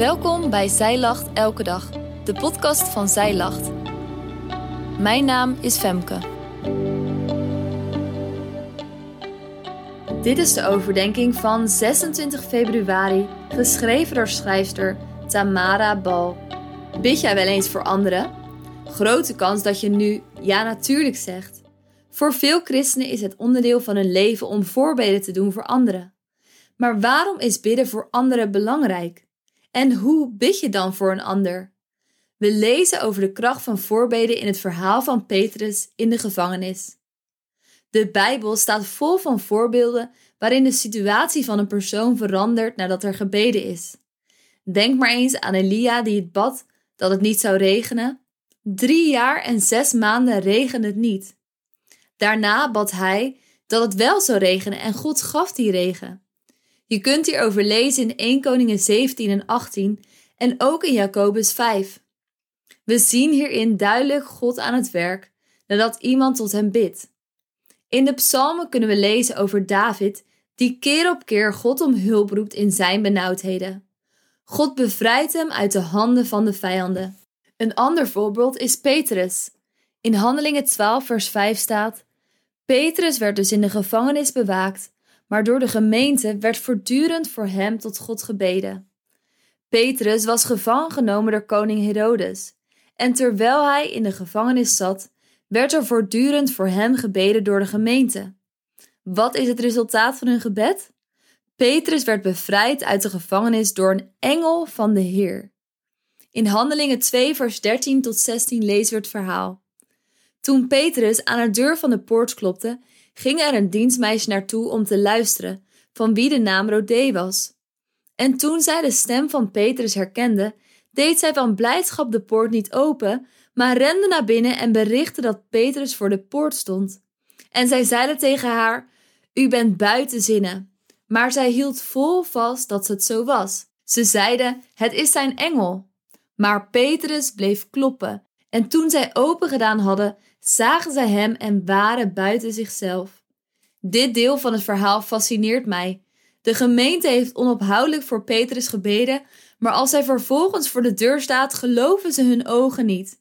Welkom bij Zij Lacht Elke Dag, de podcast van Zij Lacht. Mijn naam is Femke. Dit is de overdenking van 26 februari, geschreven door schrijfster Tamara Bal. Bid jij wel eens voor anderen? Grote kans dat je nu ja natuurlijk zegt. Voor veel christenen is het onderdeel van hun leven om voorbeden te doen voor anderen. Maar waarom is bidden voor anderen belangrijk? En hoe bid je dan voor een ander? We lezen over de kracht van voorbeden in het verhaal van Petrus in de gevangenis. De Bijbel staat vol van voorbeelden waarin de situatie van een persoon verandert nadat er gebeden is. Denk maar eens aan Elia die het bad dat het niet zou regenen. Drie jaar en zes maanden regende het niet. Daarna bad hij dat het wel zou regenen en God gaf die regen. Je kunt hierover lezen in 1 Koningen 17 en 18 en ook in Jacobus 5. We zien hierin duidelijk God aan het werk nadat iemand tot hem bidt. In de psalmen kunnen we lezen over David, die keer op keer God om hulp roept in zijn benauwdheden. God bevrijdt hem uit de handen van de vijanden. Een ander voorbeeld is Petrus. In Handelingen 12, vers 5 staat: Petrus werd dus in de gevangenis bewaakt, maar door de gemeente werd voortdurend voor hem tot God gebeden. Petrus was gevangen genomen door koning Herodes, en terwijl hij in de gevangenis zat, werd er voortdurend voor hem gebeden door de gemeente. Wat is het resultaat van hun gebed? Petrus werd bevrijd uit de gevangenis door een engel van de Heer. In Handelingen 2, vers 13 tot 16 lezen we het verhaal. Toen Petrus aan de deur van de poort klopte, ging er een dienstmeisje naartoe om te luisteren, van wie de naam Rodé was. En toen zij de stem van Petrus herkende, deed zij van blijdschap de poort niet open, maar rende naar binnen en berichtte dat Petrus voor de poort stond. En zij zeiden tegen haar: U bent buiten zinnen. Maar zij hield vol vast dat het zo was. Ze zeiden: Het is zijn engel. Maar Petrus bleef kloppen. En toen zij open gedaan hadden, zagen zij hem en waren buiten zichzelf. Dit deel van het verhaal fascineert mij. De gemeente heeft onophoudelijk voor Petrus gebeden, maar als hij vervolgens voor de deur staat, geloven ze hun ogen niet.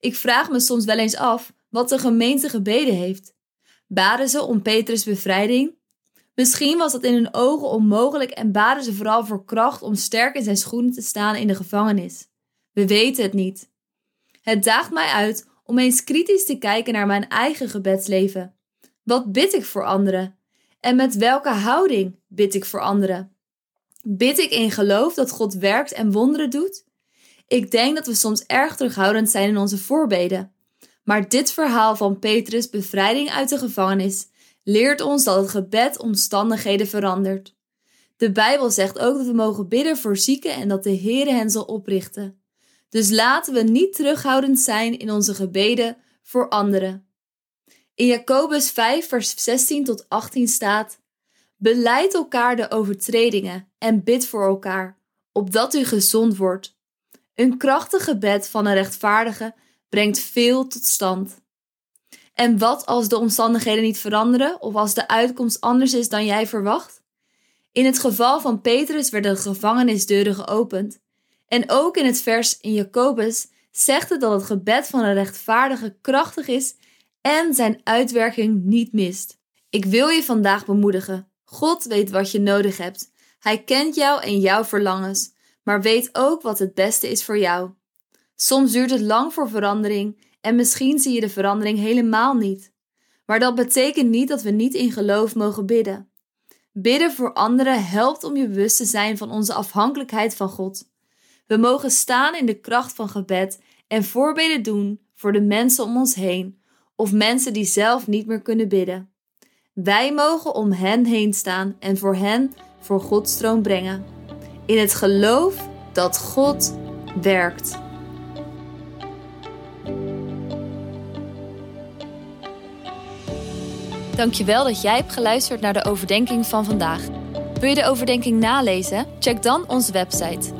Ik vraag me soms wel eens af wat de gemeente gebeden heeft. Baden ze om Petrus' bevrijding? Misschien was dat in hun ogen onmogelijk en baden ze vooral voor kracht om sterk in zijn schoenen te staan in de gevangenis. We weten het niet. Het daagt mij uit om eens kritisch te kijken naar mijn eigen gebedsleven. Wat bid ik voor anderen? En met welke houding bid ik voor anderen? Bid ik in geloof dat God werkt en wonderen doet? Ik denk dat we soms erg terughoudend zijn in onze voorbeden. Maar dit verhaal van Petrus' bevrijding uit de gevangenis leert ons dat het gebed omstandigheden verandert. De Bijbel zegt ook dat we mogen bidden voor zieken en dat de Heer hen zal oprichten. Dus laten we niet terughoudend zijn in onze gebeden voor anderen. In Jacobus 5, vers 16 tot 18 staat: Beleid elkaar de overtredingen en bid voor elkaar, opdat u gezond wordt. Een krachtig gebed van een rechtvaardige brengt veel tot stand. En wat als de omstandigheden niet veranderen of als de uitkomst anders is dan jij verwacht? In het geval van Petrus werden de gevangenisdeuren geopend en ook in het vers in Jacobus zegt het dat het gebed van een rechtvaardige krachtig is en zijn uitwerking niet mist. Ik wil je vandaag bemoedigen. God weet wat je nodig hebt. Hij kent jou en jouw verlangens, maar weet ook wat het beste is voor jou. Soms duurt het lang voor verandering en misschien zie je de verandering helemaal niet. Maar dat betekent niet dat we niet in geloof mogen bidden. Bidden voor anderen helpt om je bewust te zijn van onze afhankelijkheid van God. We mogen staan in de kracht van gebed en voorbeden doen voor de mensen om ons heen of mensen die zelf niet meer kunnen bidden. Wij mogen om hen heen staan en voor hen voor Gods stroom brengen. In het geloof dat God werkt. Dankjewel dat jij hebt geluisterd naar de overdenking van vandaag. Wil je de overdenking nalezen? Check dan onze website